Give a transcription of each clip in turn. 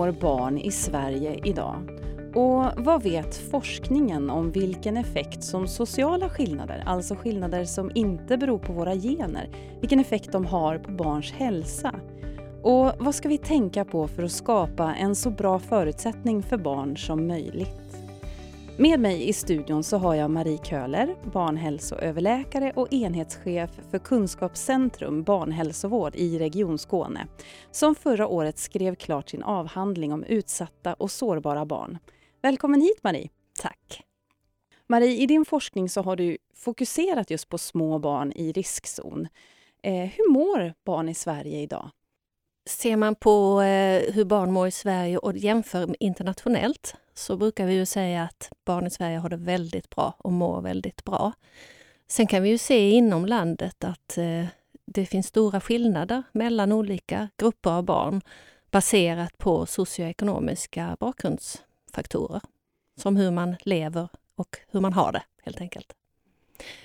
mår barn i Sverige idag? Och vad vet forskningen om vilken effekt som sociala skillnader, alltså skillnader som inte beror på våra gener, vilken effekt de har på barns hälsa? Och vad ska vi tänka på för att skapa en så bra förutsättning för barn som möjligt? Med mig i studion så har jag Marie Köhler, barnhälsoöverläkare och enhetschef för Kunskapscentrum barnhälsovård i Region Skåne, som förra året skrev klart sin avhandling om utsatta och sårbara barn. Välkommen hit Marie. Tack. Marie, i din forskning så har du fokuserat just på små barn i riskzon. Eh, hur mår barn i Sverige idag? Ser man på eh, hur barn mår i Sverige och jämför internationellt så brukar vi ju säga att barn i Sverige har det väldigt bra och mår väldigt bra. Sen kan vi ju se inom landet att eh, det finns stora skillnader mellan olika grupper av barn baserat på socioekonomiska bakgrundsfaktorer. Som hur man lever och hur man har det, helt enkelt.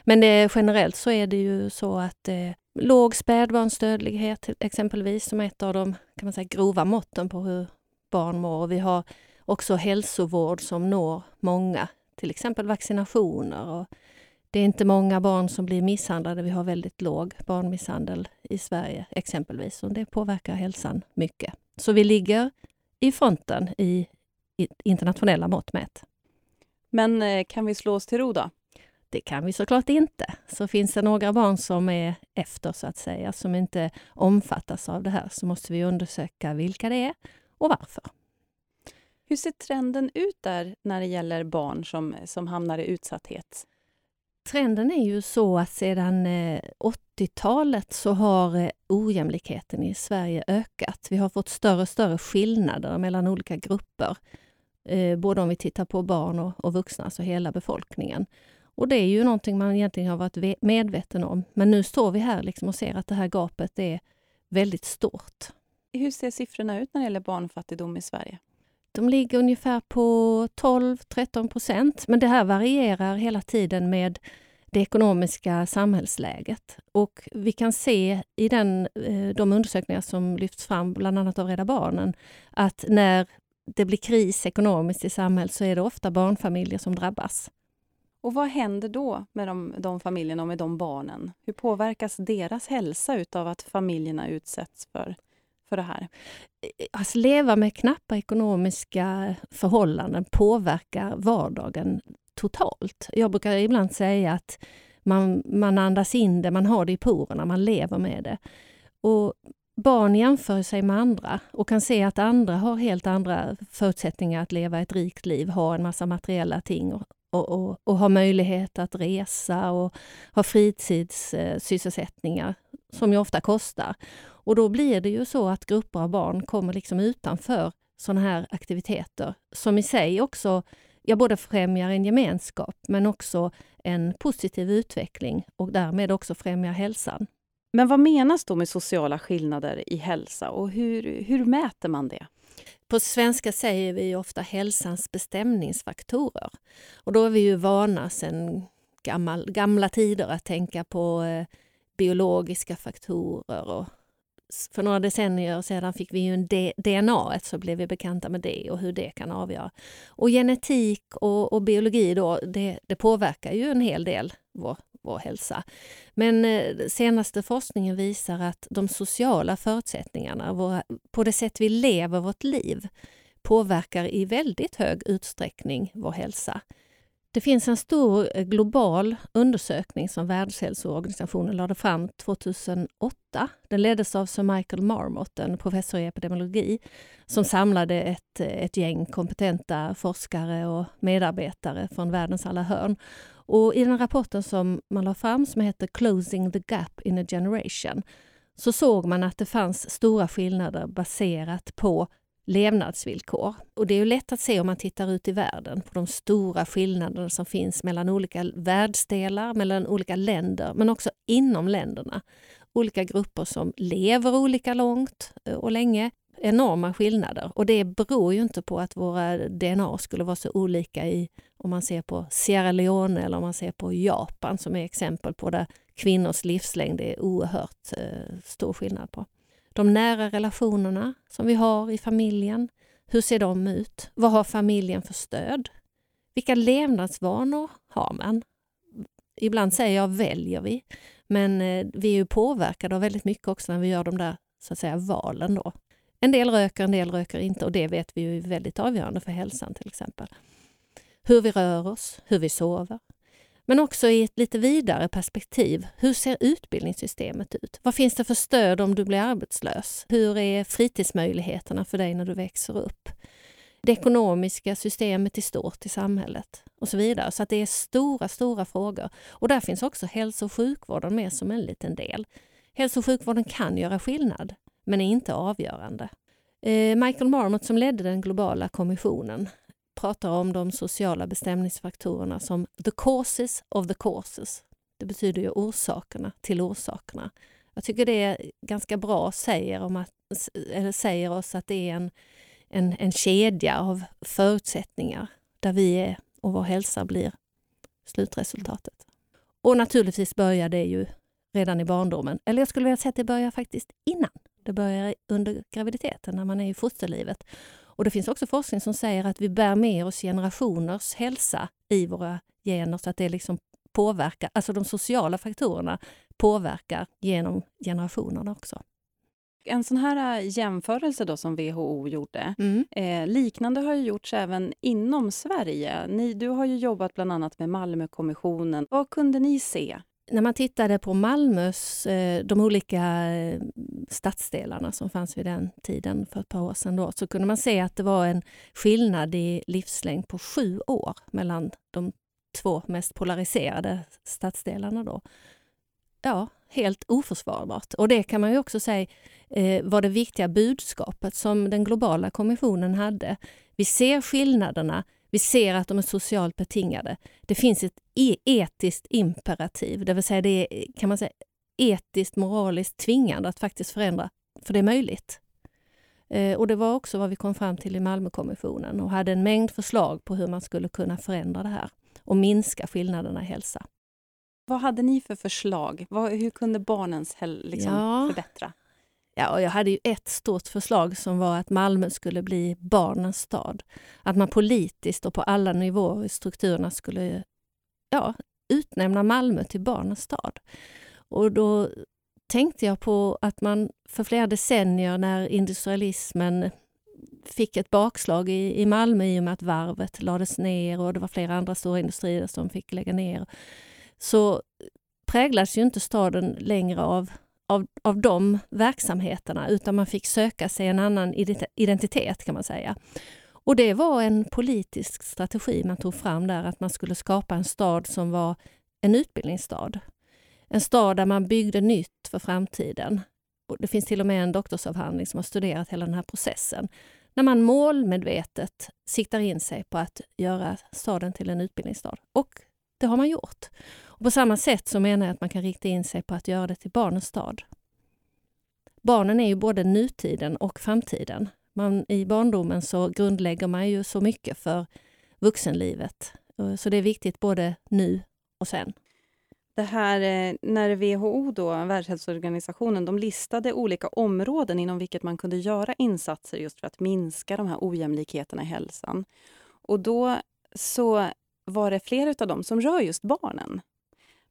Men det, generellt så är det ju så att eh, låg spädbarnsdödlighet exempelvis, som är ett av de kan man säga, grova måtten på hur barn mår. Och vi har också hälsovård som når många, till exempel vaccinationer. Och det är inte många barn som blir misshandlade. Vi har väldigt låg barnmisshandel i Sverige exempelvis och det påverkar hälsan mycket. Så vi ligger i fronten i internationella mått mätt. Men eh, kan vi slå oss till ro då? Det kan vi såklart inte. Så finns det några barn som är efter, så att säga, som inte omfattas av det här, så måste vi undersöka vilka det är och varför. Hur ser trenden ut där när det gäller barn som, som hamnar i utsatthet? Trenden är ju så att sedan 80-talet eh, så har eh, ojämlikheten i Sverige ökat. Vi har fått större och större skillnader mellan olika grupper. Eh, både om vi tittar på barn och, och vuxna, alltså hela befolkningen. Och det är ju någonting man egentligen har varit medveten om. Men nu står vi här liksom och ser att det här gapet är väldigt stort. Hur ser siffrorna ut när det gäller barnfattigdom i Sverige? De ligger ungefär på 12-13 procent, men det här varierar hela tiden med det ekonomiska samhällsläget. Och vi kan se i den, eh, de undersökningar som lyfts fram, bland annat av Rädda Barnen, att när det blir kris ekonomiskt i samhället så är det ofta barnfamiljer som drabbas. Och vad händer då med de, de familjerna och med de barnen? Hur påverkas deras hälsa utav att familjerna utsätts för, för det här? Eh, eh, att leva med knappa ekonomiska förhållanden påverkar vardagen totalt. Jag brukar ibland säga att man, man andas in det, man har det i porerna, man lever med det. Och barn jämför sig med andra och kan se att andra har helt andra förutsättningar att leva ett rikt liv, ha en massa materiella ting och, och, och, och ha möjlighet att resa och ha fritidssysselsättningar som ju ofta kostar. Och då blir det ju så att grupper av barn kommer liksom utanför sådana här aktiviteter som i sig också ja, både främjar en gemenskap men också en positiv utveckling och därmed också främjar hälsan. Men vad menas då med sociala skillnader i hälsa och hur, hur mäter man det? På svenska säger vi ofta hälsans bestämningsfaktorer. Och då är vi ju vana sedan gammal, gamla tider att tänka på eh, biologiska faktorer och för några decennier sedan fick vi ju en DNA, så blev vi bekanta med det och hur det kan avgöra. Och genetik och, och biologi då, det, det, påverkar ju en hel del vår, vår hälsa. Men eh, senaste forskningen visar att de sociala förutsättningarna, våra, på det sätt vi lever vårt liv, påverkar i väldigt hög utsträckning vår hälsa. Det finns en stor eh, global undersökning som Världshälsoorganisationen lade fram 2008. Den leddes av Sir Michael Marmot, en professor i epidemiologi, som samlade ett, eh, ett gäng kompetenta forskare och medarbetare från världens alla hörn. Och I den rapporten som man lade fram, som heter Closing the gap in a generation, så såg man att det fanns stora skillnader baserat på levnadsvillkor. Och det är ju lätt att se om man tittar ut i världen på de stora skillnaderna som finns mellan olika världsdelar, mellan olika länder, men också inom länderna. Olika grupper som lever olika långt eh, och länge. Enorma skillnader. Och det beror ju inte på att våra DNA skulle vara så olika i om man ser på Sierra Leone eller om man ser på Japan som är exempel på där kvinnors livslängd är oerhört eh, stor skillnad på de nära relationerna som vi har i familjen, Hur ser de ut? Vad har familjen för stöd? Vilka levnadsvanor har man? Ibland säger jag väljer vi, men eh, vi är ju påverkade av väldigt mycket också när vi gör de där så att säga, valen. Då. En del röker, en del röker inte och det vet vi ju är väldigt avgörande för hälsan till exempel. Hur vi rör oss, hur vi sover. Men också i ett lite vidare perspektiv. Hur ser utbildningssystemet ut? Vad finns det för stöd om du blir arbetslös? Hur är fritidsmöjligheterna för dig när du växer upp? Det ekonomiska systemet i stort i samhället och så vidare. Så att det är stora, stora frågor. Och där finns också hälso och sjukvården med som en liten del. Hälso och sjukvården kan göra skillnad, men är inte avgörande. Eh, Michael Marmot som ledde den globala kommissionen pratar om de sociala bestämningsfaktorerna som the causes of the causes. Det betyder ju orsakerna till orsakerna. Jag tycker det är ganska bra säger, om att, eller säger oss att det är en, en, en kedja av förutsättningar där vi är och vår hälsa blir slutresultatet. Och naturligtvis börjar det ju redan i barndomen. Eller jag skulle vilja säga att det börjar faktiskt innan. Det börjar under graviditeten, när man är i fosterlivet. Och det finns också forskning som säger att vi bär med oss generationers hälsa i våra gener så att det liksom påverkar, alltså de sociala faktorerna påverkar genom generationerna också. En sån här äh, jämförelse då som WHO gjorde, mm. eh, liknande har ju gjorts även inom Sverige. Ni, du har ju jobbat bland annat med Malmökommissionen. Vad kunde ni se när man tittade på Malmös, eh, de olika eh, stadsdelarna som fanns vid den tiden för ett par år sedan då, så kunde man se att det var en skillnad i livslängd på sju år mellan de två mest polariserade stadsdelarna. Då. Ja, helt oförsvarbart. Och det kan man ju också säga eh, var det viktiga budskapet som den globala kommissionen hade. Vi ser skillnaderna, vi ser att de är socialt betingade. Det finns ett e-, etiskt imperativ, det vill säga det är kan man säga, etiskt, moraliskt tvingande att faktiskt förändra, för det är möjligt. Eh, och det var också vad vi kom fram till i Malmökommissionen och hade en mängd förslag på hur man skulle kunna förändra det här och minska skillnaderna i hälsa. Vad hade ni för förslag? hur kunde barnens liksom, ja, förbättra? Ja, jag hade ju ett stort förslag som var att Malmö skulle bli barnens stad. Att man politiskt och på alla nivåer i strukturerna skulle ja, utnämna Malmö till barnens stad. Och då tänkte jag på att man för flera decennier när industrialismen fick ett bakslag i, i Malmö i och med att varvet lades ner och det var flera andra stora industrier som fick lägga ner. Så präglas ju inte staden längre av av, av de verksamheterna utan man fick söka sig en annan identitet kan man säga. Och det var en politisk strategi man tog fram där att man skulle skapa en stad som var en utbildningsstad. En stad där man byggde nytt för framtiden. Och det finns till och med en doktorsavhandling som har studerat hela den här processen. När man målmedvetet siktar in sig på att göra staden till en utbildningsstad. Och det har man gjort. Och på samma sätt så menar jag att man kan rikta in sig på att göra det till barnens stad. Barnen är ju både nutiden och framtiden. Man, I barndomen så grundlägger man ju så mycket för vuxenlivet. Så det är viktigt både nu och sen. Det här eh, när WHO, då, Världshälsoorganisationen, de listade olika områden inom vilket man kunde göra insatser just för att minska de här ojämlikheterna i hälsan. Och då så var det flera av dem som rör just barnen.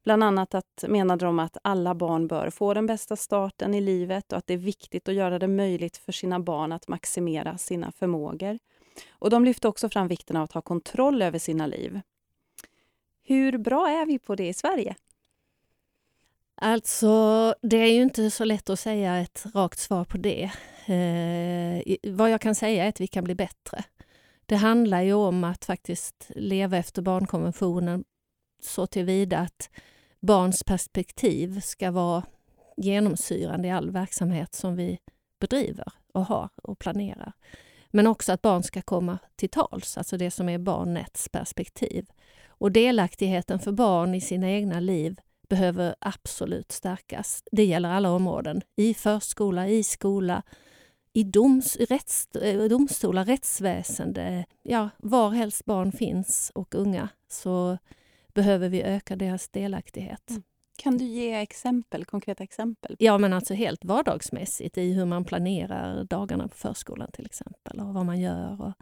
Bland annat att, menade de att alla barn bör få den bästa starten i livet och att det är viktigt att göra det möjligt för sina barn att maximera sina förmågor. Och De lyfte också fram vikten av att ha kontroll över sina liv. Hur bra är vi på det i Sverige? Alltså, det är ju inte så lätt att säga ett rakt svar på det. Eh, vad jag kan säga är att vi kan bli bättre. Det handlar ju om att faktiskt leva efter barnkonventionen så tillvida att barns perspektiv ska vara genomsyrande i all verksamhet som vi bedriver och har och planerar. Men också att barn ska komma till tals, alltså det som är barnets perspektiv. Och delaktigheten för barn i sina egna liv behöver absolut stärkas. Det gäller alla områden. I förskola, i skola, i doms, rätts, eh, domstolar, rättsväsende, ja, var helst barn finns och unga så behöver vi öka deras delaktighet. Mm. Kan du ge exempel, konkreta exempel? Ja, men alltså helt vardagsmässigt i hur man planerar dagarna på förskolan till exempel och vad man gör. Och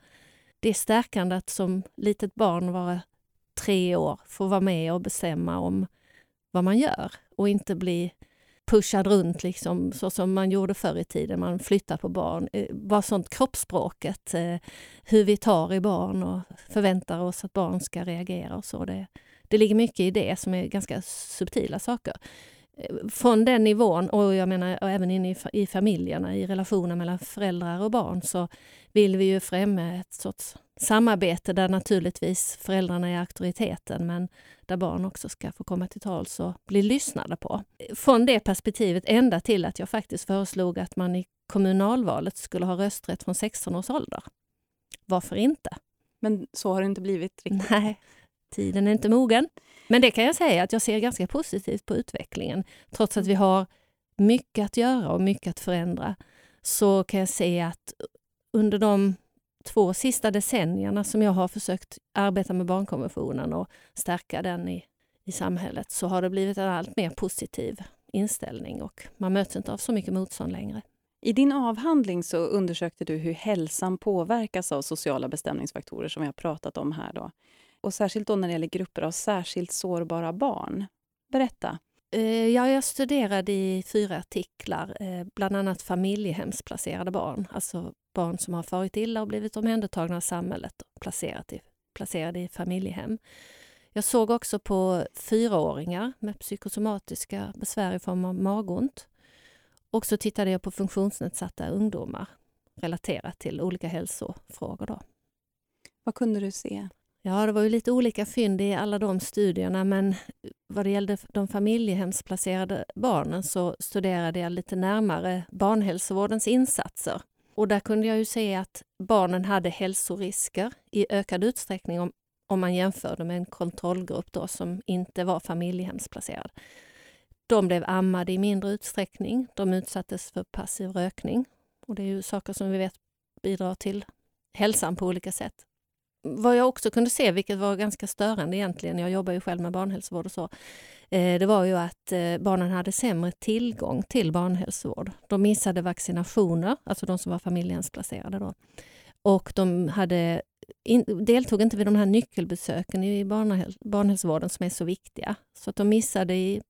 det är stärkande att som litet barn vara tre år få vara med och bestämma om vad man gör och inte bli pushad runt liksom, så som man gjorde förr i tiden. Man flyttar på barn. Bara eh, sånt kroppsspråket, eh, hur vi tar i barn och förväntar oss att barn ska reagera och så. Det, det ligger mycket i det som är ganska subtila saker. Eh, från den nivån, och jag menar även in i, i familjerna, i relationen mellan föräldrar och barn, så vill vi ju främja ett sorts samarbete där naturligtvis föräldrarna är auktoriteten men där barn också ska få komma till tals och bli lyssnade på. Från det perspektivet ända till att jag faktiskt föreslog att man i kommunalvalet skulle ha rösträtt från 16 års ålder. Varför inte? Men så har det inte blivit riktigt. Nej, tiden är inte mogen. Men det kan jag säga att jag ser ganska positivt på utvecklingen. Trots att vi har mycket att göra och mycket att förändra så kan jag se att under de två sista decennierna som jag har försökt arbeta med barnkonventionen och stärka den i, i samhället så har det blivit en allt mer positiv inställning och man möts inte av så mycket motstånd längre. I din avhandling så undersökte du hur hälsan påverkas av sociala bestämningsfaktorer som vi har pratat om här. Då. Och särskilt då när det gäller grupper av särskilt sårbara barn. Berätta. Eh, ja, jag studerade i fyra artiklar, eh, bland annat familjehemsplacerade barn, alltså barn som har farit illa och blivit omhändertagna av samhället och placerat i, placerade i familjehem. Jag såg också på fyraåringar med psykosomatiska besvär i form av magont. Och så tittade jag på funktionsnedsatta ungdomar relaterat till olika hälsofrågor. Då. Vad kunde du se? Ja, det var ju lite olika fynd i alla de studierna men vad det gällde de familjehemsplacerade barnen så studerade jag lite närmare barnhälsovårdens insatser. Och där kunde jag ju se att barnen hade hälsorisker i ökad utsträckning om, om man jämförde med en kontrollgrupp då som inte var familjehemsplacerad. De blev ammade i mindre utsträckning. De utsattes för passiv rökning. Och det är ju saker som vi vet bidrar till hälsan på olika sätt vad jag också kunde se, vilket var ganska störande egentligen, jag jobbar ju själv med barnhälsovård och så, eh, det var ju att eh, barnen hade sämre tillgång till barnhälsovård. De missade vaccinationer, alltså de som var familjehemsplacerade då. Och de hade in, deltog inte vid de här nyckelbesöken i barnhäl barnhälsovården som är så viktiga. Så att de missade i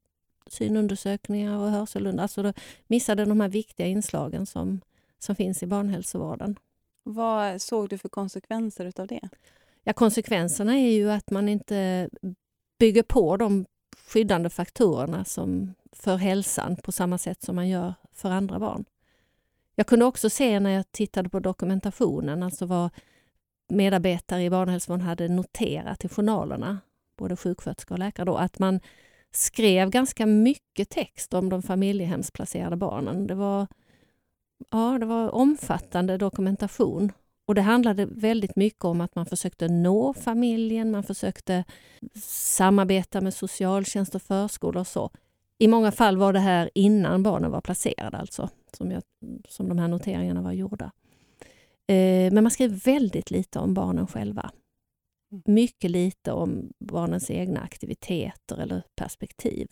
synundersökningar och hörselundersökningar, alltså de missade de här viktiga inslagen som, som finns i barnhälsovården. Vad såg du för konsekvenser utav det? Ja, konsekvenserna är ju att man inte bygger på de skyddande faktorerna som för hälsan på samma sätt som man gör för andra barn. Jag kunde också se när jag tittade på dokumentationen, alltså vad medarbetare i barnhälsovården hade noterat i journalerna, både sjuksköterska och läkare, då, att man skrev ganska mycket text om de familjehemsplacerade barnen. Det var Ja, det var omfattande dokumentation. Och det handlade väldigt mycket om att man försökte nå familjen, man försökte samarbeta med socialtjänst och förskola och så. I många fall var det här innan barnen var placerade, alltså, som, jag, som de här noteringarna var gjorda. Eh, men man skrev väldigt lite om barnen själva. Mycket lite om barnens egna aktiviteter eller perspektiv.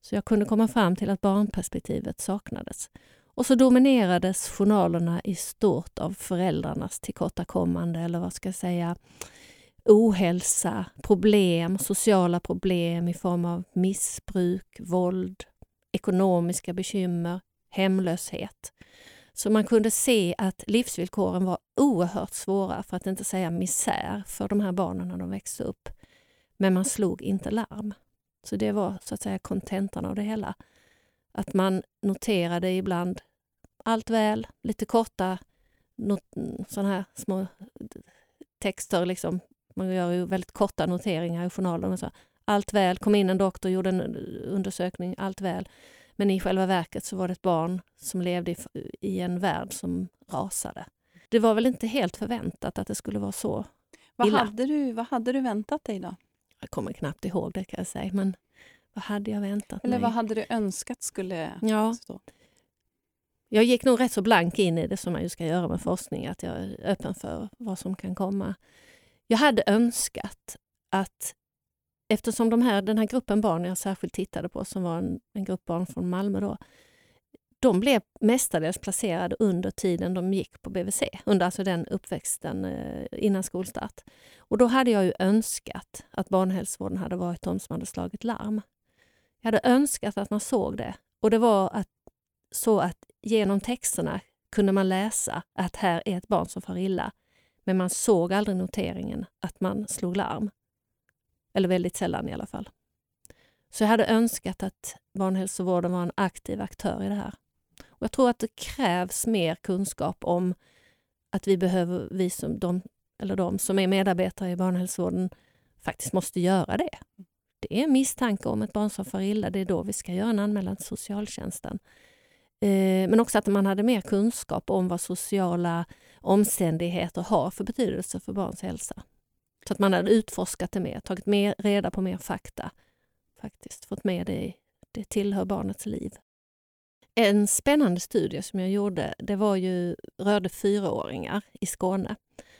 Så jag kunde komma fram till att barnperspektivet saknades. Och så dominerades journalerna i stort av föräldrarnas tillkortakommande eller vad ska jag säga ohälsa, problem, sociala problem i form av missbruk, våld, ekonomiska bekymmer, hemlöshet. Så man kunde se att livsvillkoren var oerhört svåra, för att inte säga misär, för de här barnen när de växte upp. Men man slog inte larm. Så det var så att säga kontentan av det hela. Att man noterade ibland allt väl, lite korta sådana här små texter. Liksom. Man gör ju väldigt korta noteringar i journalen. Och så. Allt väl, kom in en doktor, gjorde en undersökning, allt väl. Men i själva verket så var det ett barn som levde i, en värld som rasade. Det var väl inte helt förväntat att det skulle vara så vad illa. Hade du, vad hade du väntat dig då? Jag kommer knappt ihåg det kan jag säga. Men vad hade jag väntat Eller mig? vad hade du önskat skulle ja. stå? Jag gick nog rätt så blank in i det som man ju ska göra med forskning, att jag är öppen för vad som kan komma. Jag hade önskat att eftersom de här, den här gruppen barn jag särskilt tittade på, som var en, en grupp barn från Malmö då, de blev mestadels placerade under tiden de gick på BVC, under alltså den uppväxten eh, innan skolstart. Och då hade jag ju önskat att barnhälsovården hade varit de som hade slagit larm. Jag hade önskat att man såg det. Och det var att, så att genom texterna kunde man läsa att här är ett barn som far illa. Men man såg aldrig noteringen att man slog larm. Eller väldigt sällan i alla fall. Så jag hade önskat att barnhälsovården var en aktiv aktör i det här. Och jag tror att det krävs mer kunskap om att vi behöver, vi som de, eller de som är medarbetare i barnhälsovården, faktiskt måste göra det. Det är misstanke om ett barn som far illa, det är då vi ska göra en anmälan till socialtjänsten. Eh, men också att man hade mer kunskap om vad sociala omständigheter har för betydelse för barns hälsa. Så att man hade utforskat det mer, tagit mer, reda på mer fakta. Faktiskt fått med det i, det tillhör barnets liv. En spännande studie som jag gjorde, det var ju, rörde fyraåringar i Skåne.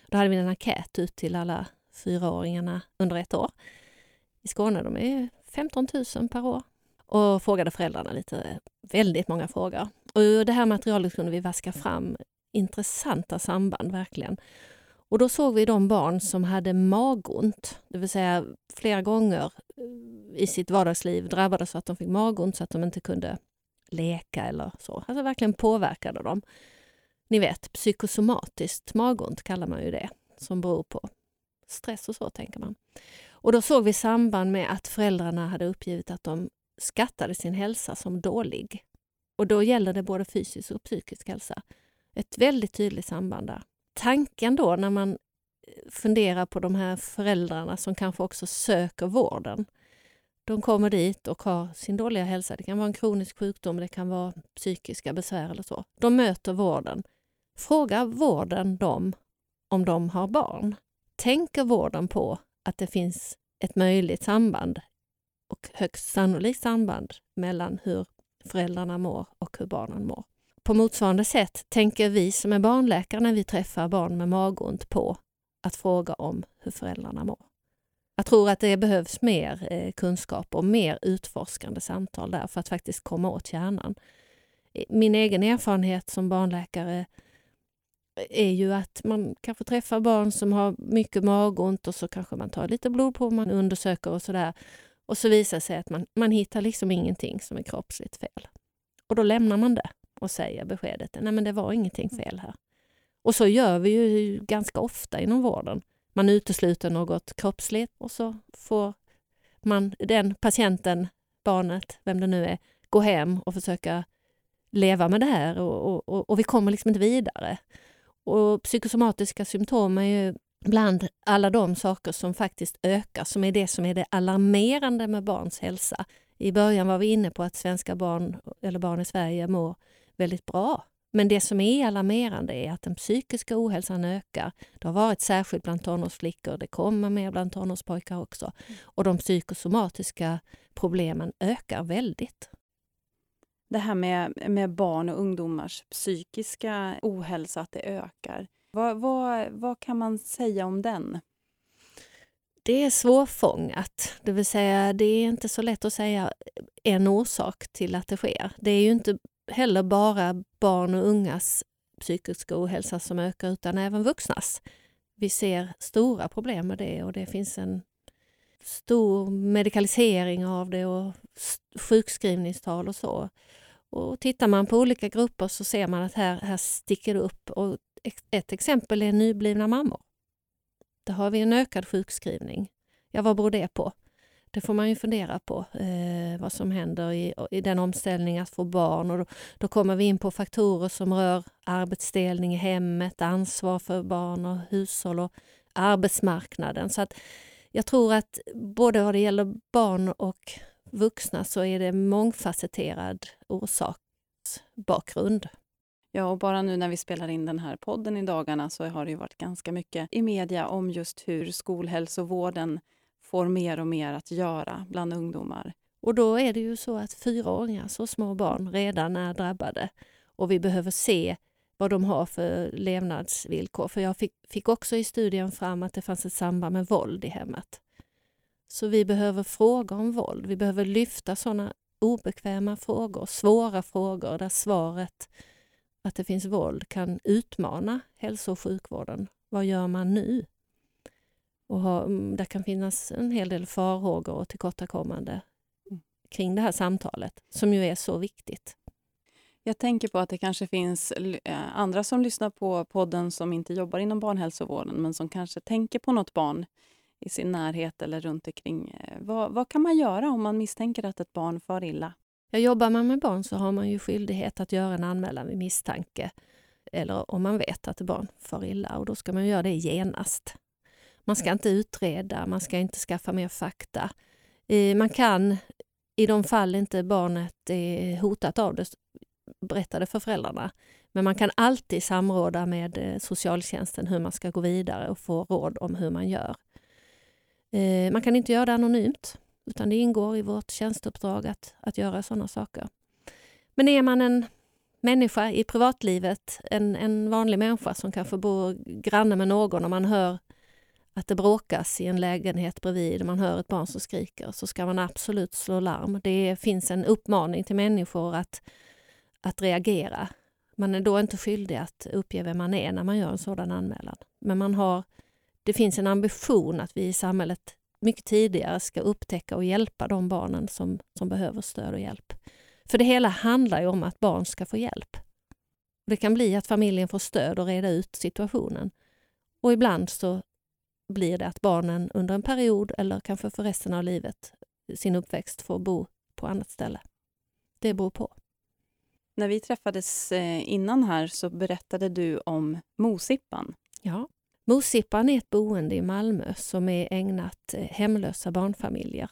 Då hade vi en enkät ut till alla fyraåringarna under ett år. I Skåne, de är 15 000 per år. Och frågade föräldrarna lite, eh, väldigt många frågor. Och ur det här materialet kunde vi vaska fram intressanta samband, verkligen. Och då såg vi de barn som hade magont, det vill säga flera gånger eh, i sitt vardagsliv drabbades så att de fick magont så att de inte kunde leka eller så. Alltså verkligen påverkade dem. Ni vet, psykosomatiskt magont kallar man ju det, som beror på stress och så, tänker man. Och då såg vi samband med att föräldrarna hade uppgivit att de skattade sin hälsa som dålig. Och då gäller det både fysisk och psykisk hälsa. Ett väldigt tydligt samband där. Tanken då när man eh, funderar på de här föräldrarna som kanske också söker vården, de kommer dit och har sin dåliga hälsa. Det kan vara en kronisk sjukdom, det kan vara psykiska besvär eller så. De möter vården. Frågar vården dem om de har barn? Tänker vården på att det finns ett möjligt samband och högst sannolikt samband mellan hur föräldrarna mår och hur barnen mår? På motsvarande sätt tänker vi som är barnläkare när vi träffar barn med magont på att fråga om hur föräldrarna mår. Jag tror att det behövs mer eh, kunskap och mer utforskande samtal där för att faktiskt komma åt kärnan. Min egen erfarenhet som barnläkare eh, är ju att man kanske träffar barn som har mycket magont och så kanske man tar lite blodprov, man undersöker och sådär. Och så visar det sig att man, man hittar liksom ingenting som är kroppsligt fel. Och då lämnar man det och säger beskedet, nej men det var ingenting fel här. Och så gör vi ju ganska ofta inom vården man utesluter något kroppsligt och så får man, den patienten, barnet, vem det nu är, gå hem och försöka leva med det här och, och, och vi kommer liksom inte vidare. Och psykosomatiska symptom är ju bland alla de saker som faktiskt ökar, som är det som är det alarmerande med barns hälsa. I början var vi inne på att svenska barn, eller barn i Sverige, mår väldigt bra. Men det som är alarmerande är att den psykiska ohälsan ökar. Det har varit särskilt bland tonårsflickor, det kommer mer bland tonårspojkar också. Och de psykosomatiska problemen ökar väldigt. Det här med, med barn och ungdomars psykiska ohälsa, att det ökar. Vad, vad, vad kan man säga om den? Det är svårfångat, det vill säga det är inte så lätt att säga en orsak till att det sker. Det är ju inte heller bara barn och ungas psykiska ohälsa som ökar utan även vuxnas. Vi ser stora problem med det och det finns en stor medikalisering av det och sjukskrivningstal och så. Och tittar man på olika grupper så ser man att här, här sticker det upp. Och ett exempel är nyblivna mammor. Där har vi en ökad sjukskrivning. Ja, vad beror det på? Det får man ju fundera på, eh, vad som händer i, i den omställningen att få barn. Och då, då, kommer vi in på faktorer som rör arbetsdelning i hemmet, ansvar för barn och hushåll och arbetsmarknaden. Så att jag tror att både vad det gäller barn och vuxna så är det mångfacetterad orsaksbakgrund. Ja, och bara nu när vi spelar in den här podden i dagarna så har det ju varit ganska mycket i media om just hur skolhälsovården får mer och mer att göra bland ungdomar. Och då är det ju så att fyraåringar, så små barn, redan är drabbade. Och vi behöver se vad de har för levnadsvillkor. För jag fick, fick också i studien fram att det fanns ett samband med våld i hemmet. Så vi behöver fråga om våld. Vi behöver lyfta sådana obekväma frågor, svåra frågor där svaret att det finns våld kan utmana hälso och sjukvården. Vad gör man nu? Och ha, mm, det kan finnas en hel del farhågor och tillkortakommande mm. kring det här samtalet som ju är så viktigt. Jag tänker på att det kanske finns eh, andra som lyssnar på podden som inte jobbar inom barnhälsovården men som kanske tänker på något barn i sin närhet eller runt omkring. Eh, vad, vad kan man göra om man misstänker att ett barn far illa? Ja, jobbar man med barn så har man ju skyldighet att göra en anmälan vid misstanke eller om man vet att ett barn far illa och då ska man göra det genast. Man ska inte utreda, man ska inte skaffa mer fakta. Eh, man kan i de fall inte barnet är hotat av det berätta det för föräldrarna. Men man kan alltid samråda med eh, socialtjänsten hur man ska gå vidare och få råd om hur man gör. Eh, man kan inte göra det anonymt, utan det ingår i vårt tjänsteuppdrag att, att göra sådana saker. Men är man en människa i privatlivet, en, en vanlig människa som kanske bor granne med någon och man hör att det bråkas i en lägenhet bredvid, man hör ett barn som skriker, så ska man absolut slå larm. Det finns en uppmaning till människor att, att reagera. Man är då inte skyldig att uppge vem man är när man gör en sådan anmälan. Men man har det finns en ambition att vi i samhället mycket tidigare ska upptäcka och hjälpa de barnen som, som behöver stöd och hjälp. För det hela handlar ju om att barn ska få hjälp. Det kan bli att familjen får stöd och reda ut situationen. Och ibland så blir det att barnen under en period eller kanske för resten av livet, sin uppväxt, får bo på annat ställe. Det beror på. När vi träffades eh, innan här så berättade du om Mosippan. Ja. Mosippan är ett boende i Malmö som är ägnat eh, hemlösa barnfamiljer.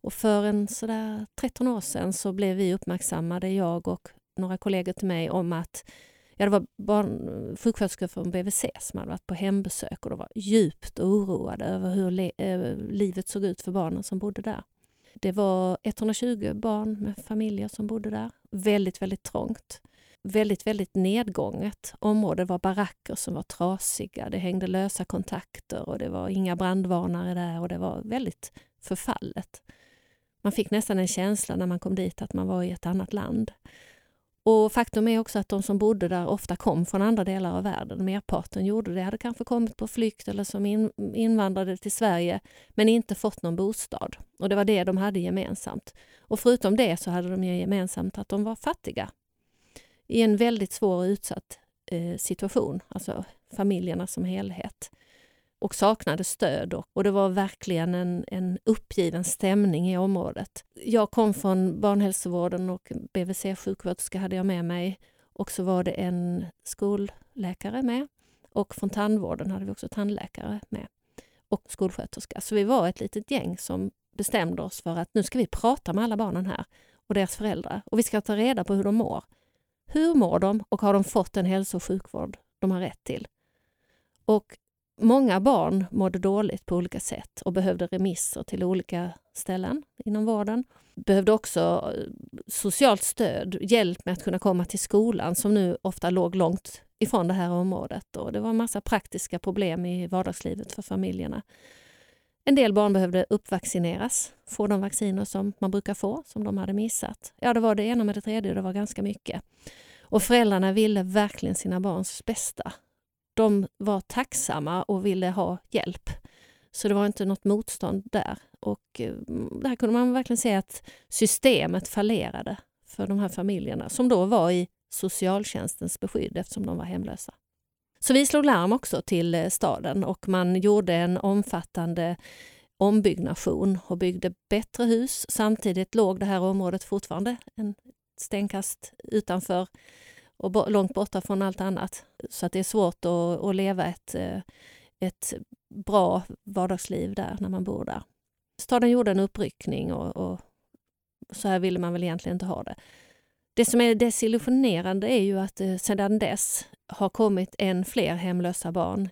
Och för en sådär 13 år sedan så blev vi uppmärksammade, jag och några kollegor till mig, om att ja, det var barn, sjuksköterskor från BVC som hade varit på hembesök och de var djupt oroade över hur le, eh, livet såg ut för barnen som bodde där. Det var 120 barn med familjer som bodde där. Väldigt, väldigt trångt väldigt, väldigt nedgånget område. Det var baracker som var trasiga, det hängde lösa kontakter och det var inga brandvarnare där och det var väldigt förfallet. Man fick nästan en känsla när man kom dit att man var i ett annat land. Och Faktum är också att de som bodde där ofta kom från andra delar av världen. Merparten gjorde det, hade kanske kommit på flykt eller som in, invandrade till Sverige men inte fått någon bostad. Och Det var det de hade gemensamt. Och Förutom det så hade de gemensamt att de var fattiga i en väldigt svår och utsatt eh, situation, alltså familjerna som helhet och saknade stöd och, och det var verkligen en, en uppgiven stämning i området. Jag kom från barnhälsovården och BVC-sjuksköterska hade jag med mig och så var det en skolläkare med och från tandvården hade vi också tandläkare med och skolsköterska. Så vi var ett litet gäng som bestämde oss för att nu ska vi prata med alla barnen här och deras föräldrar och vi ska ta reda på hur de mår. Hur mår de och har de fått den hälso och sjukvård de har rätt till? Och många barn mådde dåligt på olika sätt och behövde remisser till olika ställen inom vården. Behövde också eh, socialt stöd, hjälp med att kunna komma till skolan som nu ofta låg långt ifrån det här området. Och det var en massa praktiska problem i vardagslivet för familjerna. En del barn behövde uppvaccineras, få de vacciner som man brukar få, som de hade missat. Ja, det var det ena med det tredje, det var ganska mycket. Och föräldrarna ville verkligen sina barns bästa. De var tacksamma och ville ha hjälp. Så det var inte något motstånd där. Och eh, där kunde man verkligen se att systemet fallerade för de här familjerna som då var i socialtjänstens beskydd eftersom de var hemlösa. Så vi slog larm också till eh, staden och man gjorde en omfattande ombyggnation och byggde bättre hus. Samtidigt låg det här området fortfarande en stenkast utanför och långt borta från allt annat. Så att det är svårt att, att leva ett, eh, ett bra vardagsliv där när man bor där. Staden gjorde en uppryckning och, och så här ville man väl egentligen inte ha det. Det som är desillusionerande är ju att eh, sedan dess har kommit än fler hemlösa barn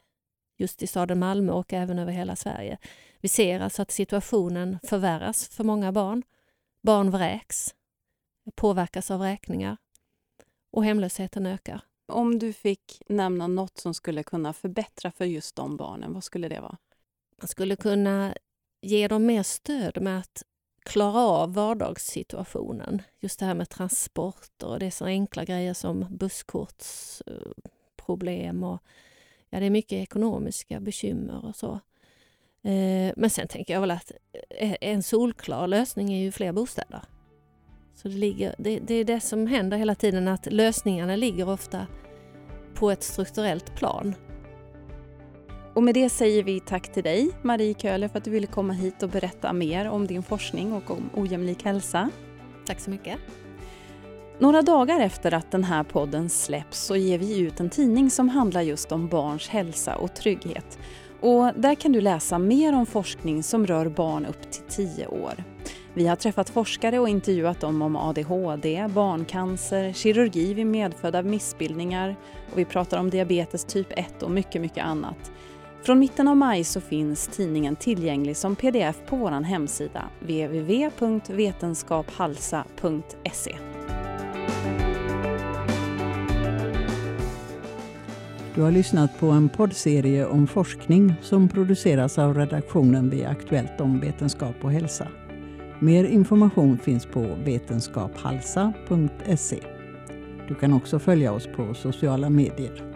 just i staden Malmö och även över hela Sverige. Vi ser alltså att situationen förvärras för många barn. Barn vräks, påverkas av räkningar och hemlösheten ökar. Om du fick nämna något som skulle kunna förbättra för just de barnen, vad skulle det vara? Man skulle kunna ge dem mer stöd med att klara av vardagssituationen. Just det här med transporter och det är så enkla grejer som busskortsproblem och ja, det är mycket ekonomiska bekymmer och så. Eh, men sen tänker jag väl att eh, en solklar lösning är ju fler bostäder. Så det, ligger, det, det är det som händer hela tiden, att lösningarna ligger ofta på ett strukturellt plan. Och med det säger vi tack till dig, Marie Köhler, för att du ville komma hit och berätta mer om din forskning och om ojämlik hälsa. Tack så mycket. Några dagar efter att den här podden släpps så ger vi ut en tidning som handlar just om barns hälsa och trygghet. Och där kan du läsa mer om forskning som rör barn upp till 10 år. Vi har träffat forskare och intervjuat dem om ADHD, barncancer, kirurgi vid medfödda missbildningar och vi pratar om diabetes typ 1 och mycket, mycket annat. Från mitten av maj så finns tidningen tillgänglig som pdf på vår hemsida www.vetenskaphalsa.se. Du har lyssnat på en poddserie om forskning som produceras av redaktionen vid Aktuellt om vetenskap och hälsa. Mer information finns på vetenskaphalsa.se. Du kan också följa oss på sociala medier.